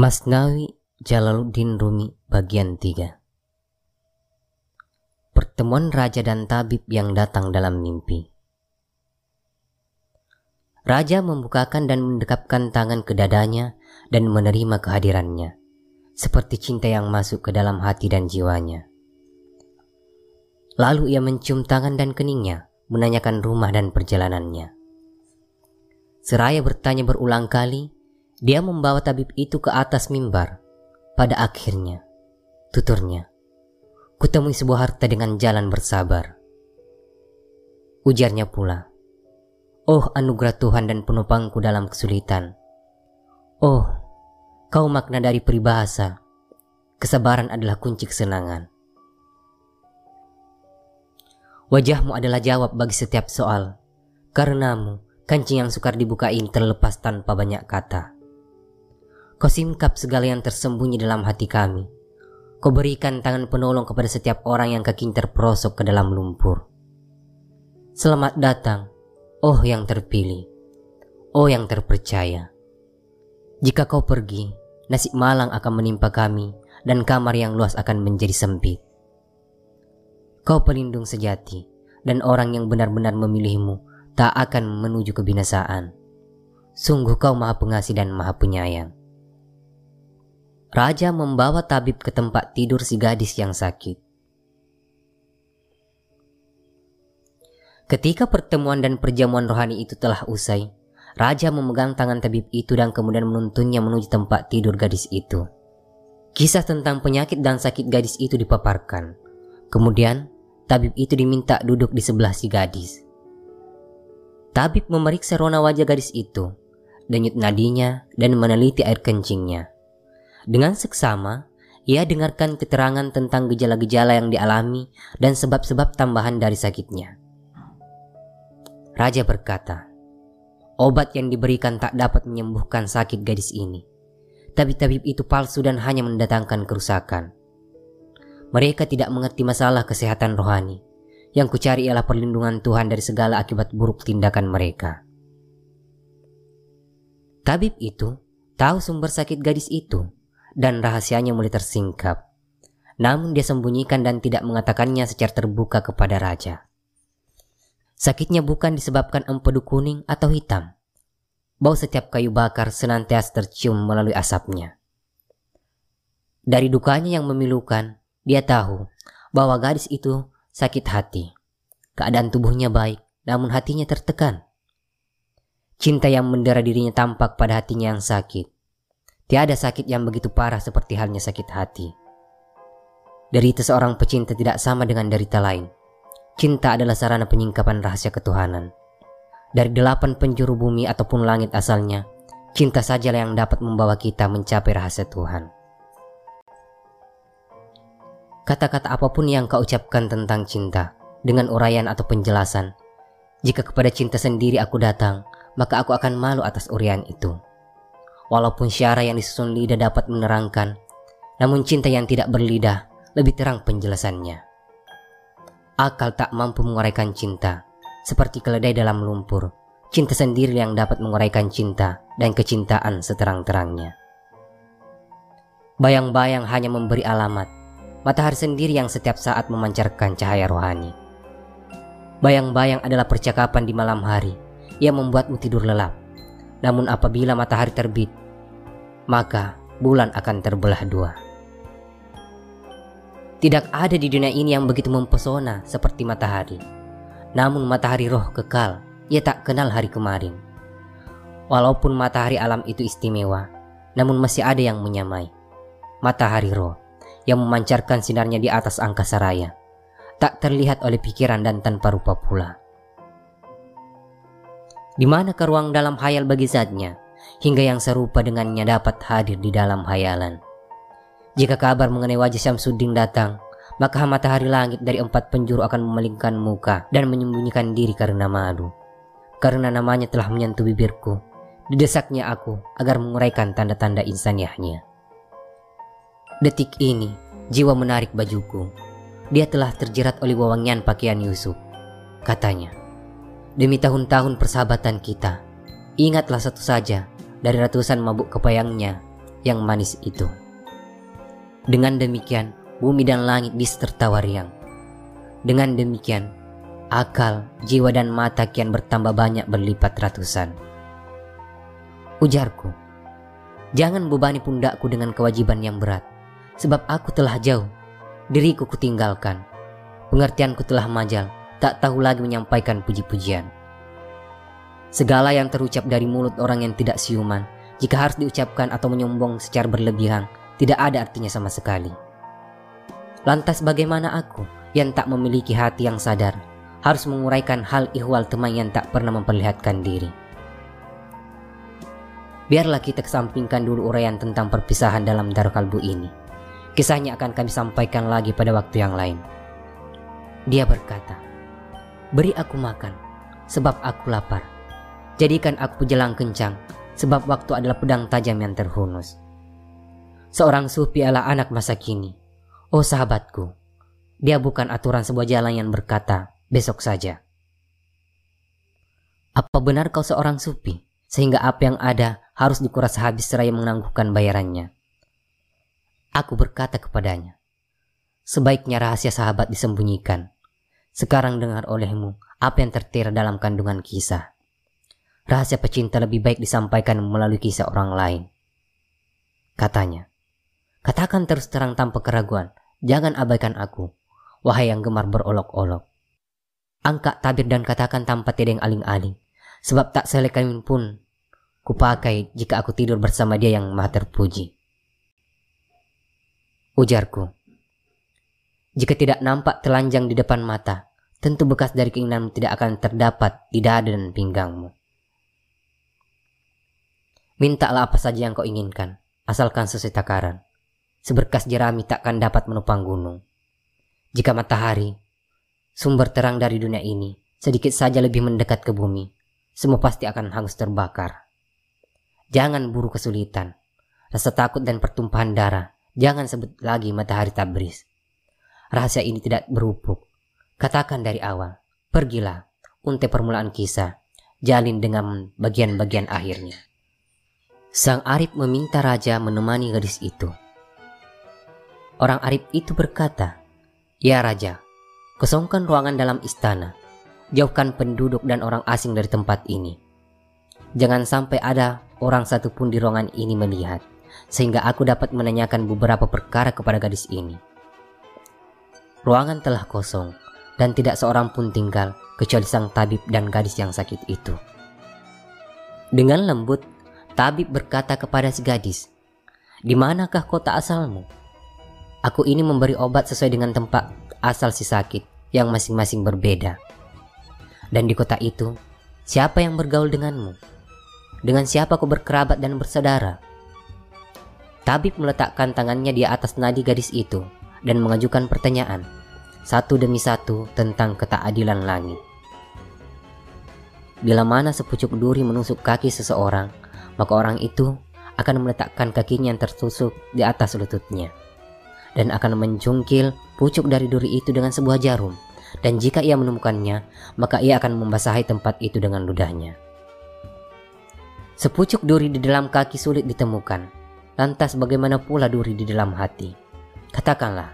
Masnawi Jalaluddin Rumi bagian 3 Pertemuan Raja dan Tabib yang datang dalam mimpi Raja membukakan dan mendekapkan tangan ke dadanya dan menerima kehadirannya, seperti cinta yang masuk ke dalam hati dan jiwanya. Lalu ia mencium tangan dan keningnya, menanyakan rumah dan perjalanannya. Seraya bertanya berulang kali, dia membawa tabib itu ke atas mimbar. Pada akhirnya, tuturnya, kutemui sebuah harta dengan jalan bersabar. Ujarnya pula, Oh anugerah Tuhan dan penopangku dalam kesulitan. Oh, kau makna dari peribahasa. Kesabaran adalah kunci kesenangan. Wajahmu adalah jawab bagi setiap soal. Karenamu, kancing yang sukar dibuka ini terlepas tanpa banyak kata. Kau singkap segala yang tersembunyi dalam hati kami. Kau berikan tangan penolong kepada setiap orang yang kaki terperosok ke dalam lumpur. Selamat datang, oh yang terpilih, oh yang terpercaya. Jika kau pergi, nasib malang akan menimpa kami dan kamar yang luas akan menjadi sempit. Kau pelindung sejati dan orang yang benar-benar memilihmu tak akan menuju kebinasaan. Sungguh kau maha pengasih dan maha penyayang. Raja membawa tabib ke tempat tidur si gadis yang sakit. Ketika pertemuan dan perjamuan rohani itu telah usai, Raja memegang tangan tabib itu dan kemudian menuntunnya menuju tempat tidur gadis itu. Kisah tentang penyakit dan sakit gadis itu dipaparkan. Kemudian, tabib itu diminta duduk di sebelah si gadis. Tabib memeriksa rona wajah gadis itu, denyut nadinya, dan meneliti air kencingnya. Dengan seksama, ia dengarkan keterangan tentang gejala-gejala yang dialami dan sebab-sebab tambahan dari sakitnya. Raja berkata, obat yang diberikan tak dapat menyembuhkan sakit gadis ini. Tabib-tabib itu palsu dan hanya mendatangkan kerusakan. Mereka tidak mengerti masalah kesehatan rohani. Yang kucari ialah perlindungan Tuhan dari segala akibat buruk tindakan mereka. Tabib itu tahu sumber sakit gadis itu dan rahasianya mulai tersingkap. Namun dia sembunyikan dan tidak mengatakannya secara terbuka kepada raja. Sakitnya bukan disebabkan empedu kuning atau hitam. Bau setiap kayu bakar senantiasa tercium melalui asapnya. Dari dukanya yang memilukan, dia tahu bahwa gadis itu sakit hati. Keadaan tubuhnya baik, namun hatinya tertekan. Cinta yang mendera dirinya tampak pada hatinya yang sakit. Tiada sakit yang begitu parah seperti halnya sakit hati. Derita seorang pecinta tidak sama dengan derita lain. Cinta adalah sarana penyingkapan rahasia ketuhanan. Dari delapan penjuru bumi ataupun langit asalnya, cinta sajalah yang dapat membawa kita mencapai rahasia Tuhan. Kata-kata apa pun yang kau ucapkan tentang cinta, dengan uraian atau penjelasan, jika kepada cinta sendiri aku datang, maka aku akan malu atas urian itu. Walaupun syara yang disusun lidah dapat menerangkan, namun cinta yang tidak berlidah lebih terang penjelasannya. Akal tak mampu menguraikan cinta, seperti keledai dalam lumpur. Cinta sendiri yang dapat menguraikan cinta dan kecintaan seterang-terangnya. Bayang-bayang hanya memberi alamat, matahari sendiri yang setiap saat memancarkan cahaya rohani. Bayang-bayang adalah percakapan di malam hari yang membuatmu tidur lelap. Namun apabila matahari terbit, maka bulan akan terbelah dua. Tidak ada di dunia ini yang begitu mempesona seperti matahari. Namun matahari roh kekal, ia tak kenal hari kemarin. Walaupun matahari alam itu istimewa, namun masih ada yang menyamai. Matahari roh yang memancarkan sinarnya di atas angkasa raya, tak terlihat oleh pikiran dan tanpa rupa pula. Di mana ruang dalam hayal bagi zatnya, hingga yang serupa dengannya dapat hadir di dalam hayalan. Jika kabar mengenai wajah Syamsuddin datang, maka matahari langit dari empat penjuru akan memalingkan muka dan menyembunyikan diri karena malu. Karena namanya telah menyentuh bibirku, didesaknya aku agar menguraikan tanda-tanda insaniahnya. Detik ini, jiwa menarik bajuku. Dia telah terjerat oleh wawangian pakaian Yusuf. Katanya, demi tahun-tahun persahabatan kita, ingatlah satu saja dari ratusan mabuk kepayangnya, yang manis itu. Dengan demikian, bumi dan langit bisa tertawa riang. Dengan demikian, akal, jiwa dan mata kian bertambah banyak berlipat ratusan. Ujarku, jangan bebani pundakku dengan kewajiban yang berat, sebab aku telah jauh, diriku kutinggalkan, pengertianku telah majal, tak tahu lagi menyampaikan puji-pujian. Segala yang terucap dari mulut orang yang tidak siuman, jika harus diucapkan atau menyombong secara berlebihan, tidak ada artinya sama sekali. Lantas bagaimana aku yang tak memiliki hati yang sadar harus menguraikan hal ihwal teman yang tak pernah memperlihatkan diri. Biarlah kita kesampingkan dulu uraian tentang perpisahan dalam darah kalbu ini. Kisahnya akan kami sampaikan lagi pada waktu yang lain. Dia berkata, Beri aku makan, sebab aku lapar. Jadikan aku jelang kencang, sebab waktu adalah pedang tajam yang terhunus. Seorang sufi adalah anak masa kini. Oh sahabatku, dia bukan aturan sebuah jalan yang berkata, besok saja. Apa benar kau seorang sufi, sehingga apa yang ada harus dikuras habis seraya menangguhkan bayarannya? Aku berkata kepadanya, sebaiknya rahasia sahabat disembunyikan. Sekarang dengar olehmu apa yang tertera dalam kandungan kisah. Rahasia pecinta lebih baik disampaikan melalui kisah orang lain. Katanya, katakan terus terang tanpa keraguan, jangan abaikan aku, wahai yang gemar berolok-olok. Angkat tabir dan katakan tanpa tedeng aling-aling. Sebab tak selekan pun kupakai jika aku tidur bersama dia yang maha terpuji. Ujarku. Jika tidak nampak telanjang di depan mata, tentu bekas dari keinginanmu tidak akan terdapat di dada dan pinggangmu. Mintalah apa saja yang kau inginkan, asalkan sesuai takaran. Seberkas jerami takkan dapat menopang gunung. Jika matahari, sumber terang dari dunia ini sedikit saja lebih mendekat ke bumi, semua pasti akan hangus terbakar. Jangan buru kesulitan, rasa takut dan pertumpahan darah, jangan sebut lagi matahari tabris. Rahasia ini tidak berupuk. Katakan dari awal, pergilah, unte permulaan kisah, jalin dengan bagian-bagian akhirnya. Sang Arif meminta raja menemani gadis itu. Orang Arif itu berkata, Ya raja, Kosongkan ruangan dalam istana. Jauhkan penduduk dan orang asing dari tempat ini. Jangan sampai ada orang satupun di ruangan ini melihat, sehingga aku dapat menanyakan beberapa perkara kepada gadis ini. Ruangan telah kosong, dan tidak seorang pun tinggal kecuali sang tabib dan gadis yang sakit itu. Dengan lembut, tabib berkata kepada si gadis, "Di manakah kota asalmu?" Aku ini memberi obat sesuai dengan tempat asal si sakit yang masing-masing berbeda. Dan di kota itu, siapa yang bergaul denganmu? Dengan siapa kau berkerabat dan bersaudara? Tabib meletakkan tangannya di atas nadi gadis itu dan mengajukan pertanyaan, satu demi satu tentang ketakadilan langit. Bila mana sepucuk duri menusuk kaki seseorang, maka orang itu akan meletakkan kakinya yang tertusuk di atas lututnya dan akan menjungkil pucuk dari duri itu dengan sebuah jarum. Dan jika ia menemukannya, maka ia akan membasahi tempat itu dengan ludahnya. Sepucuk duri di dalam kaki sulit ditemukan. Lantas bagaimana pula duri di dalam hati? Katakanlah,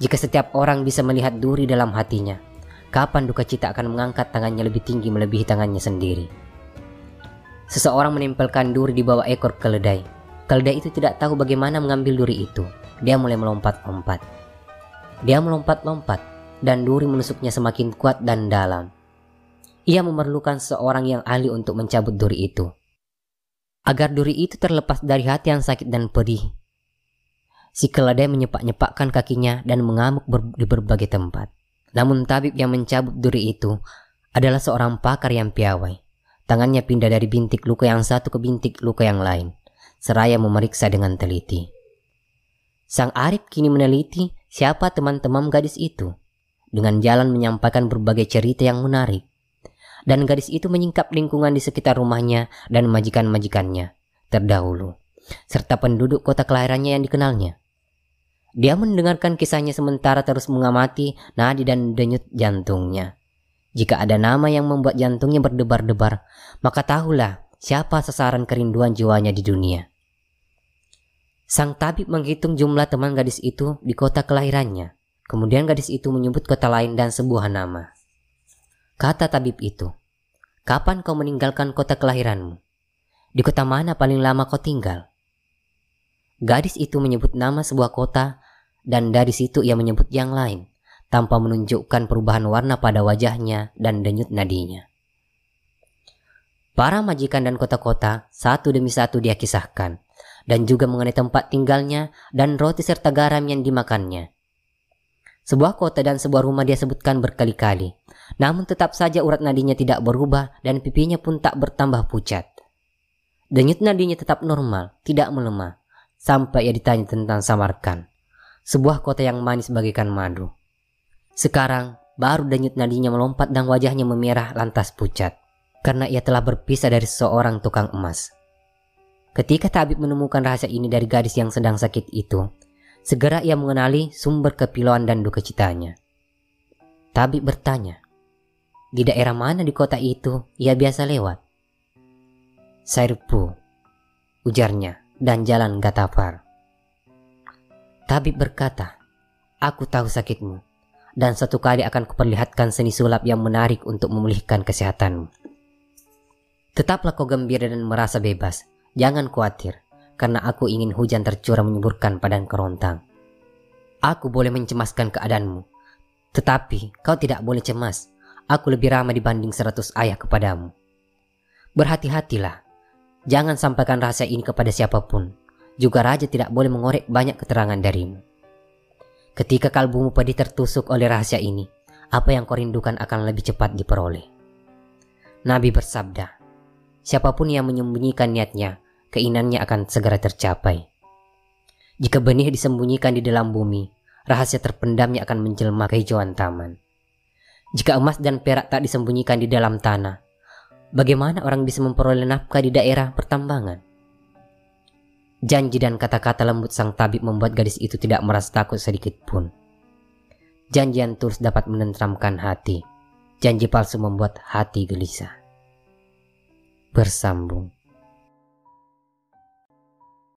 jika setiap orang bisa melihat duri dalam hatinya, kapan duka cita akan mengangkat tangannya lebih tinggi melebihi tangannya sendiri? Seseorang menempelkan duri di bawah ekor keledai. Keledai itu tidak tahu bagaimana mengambil duri itu. Dia mulai melompat-lompat. Dia melompat-lompat dan duri menusuknya semakin kuat dan dalam. Ia memerlukan seorang yang ahli untuk mencabut duri itu. Agar duri itu terlepas dari hati yang sakit dan pedih. Si keledai menyepak-nyepakkan kakinya dan mengamuk ber di berbagai tempat. Namun tabib yang mencabut duri itu adalah seorang pakar yang piawai. Tangannya pindah dari bintik luka yang satu ke bintik luka yang lain, seraya memeriksa dengan teliti. Sang Arif kini meneliti siapa teman-teman gadis itu dengan jalan menyampaikan berbagai cerita yang menarik. Dan gadis itu menyingkap lingkungan di sekitar rumahnya dan majikan-majikannya terdahulu, serta penduduk kota kelahirannya yang dikenalnya. Dia mendengarkan kisahnya sementara terus mengamati nadi dan denyut jantungnya. Jika ada nama yang membuat jantungnya berdebar-debar, maka tahulah siapa sasaran kerinduan jiwanya di dunia. Sang tabib menghitung jumlah teman gadis itu di kota kelahirannya. Kemudian gadis itu menyebut kota lain dan sebuah nama. Kata tabib itu, Kapan kau meninggalkan kota kelahiranmu? Di kota mana paling lama kau tinggal? Gadis itu menyebut nama sebuah kota dan dari situ ia menyebut yang lain tanpa menunjukkan perubahan warna pada wajahnya dan denyut nadinya. Para majikan dan kota-kota satu demi satu dia kisahkan dan juga mengenai tempat tinggalnya dan roti serta garam yang dimakannya. Sebuah kota dan sebuah rumah dia sebutkan berkali-kali, namun tetap saja urat nadinya tidak berubah dan pipinya pun tak bertambah pucat. Denyut nadinya tetap normal, tidak melemah, sampai ia ditanya tentang Samarkan, sebuah kota yang manis bagaikan madu. Sekarang, baru denyut nadinya melompat dan wajahnya memerah lantas pucat, karena ia telah berpisah dari seorang tukang emas. Ketika Tabib menemukan rahasia ini dari gadis yang sedang sakit itu, segera ia mengenali sumber kepilauan dan duka citanya. Tabib bertanya, di daerah mana di kota itu ia biasa lewat? Sairpu, ujarnya, dan jalan Gatapar. Tabib berkata, aku tahu sakitmu, dan satu kali akan kuperlihatkan seni sulap yang menarik untuk memulihkan kesehatanmu. Tetaplah kau gembira dan merasa bebas, Jangan khawatir, karena aku ingin hujan tercurah menyuburkan padang kerontang. Aku boleh mencemaskan keadaanmu, tetapi kau tidak boleh cemas. Aku lebih ramah dibanding seratus ayah kepadamu. Berhati-hatilah, jangan sampaikan rahasia ini kepada siapa pun. Juga raja tidak boleh mengorek banyak keterangan darimu. Ketika kalbumu pedih tertusuk oleh rahasia ini, apa yang kau rindukan akan lebih cepat diperoleh. Nabi bersabda, siapa pun yang menyembunyikan niatnya keinginannya akan segera tercapai. Jika benih disembunyikan di dalam bumi, rahasia terpendamnya akan menjelma kehijauan taman. Jika emas dan perak tak disembunyikan di dalam tanah, bagaimana orang bisa memperoleh nafkah di daerah pertambangan? Janji dan kata-kata lembut sang tabib membuat gadis itu tidak merasa takut sedikit pun. Janji yang tulus dapat menenteramkan hati. Janji palsu membuat hati gelisah. Bersambung.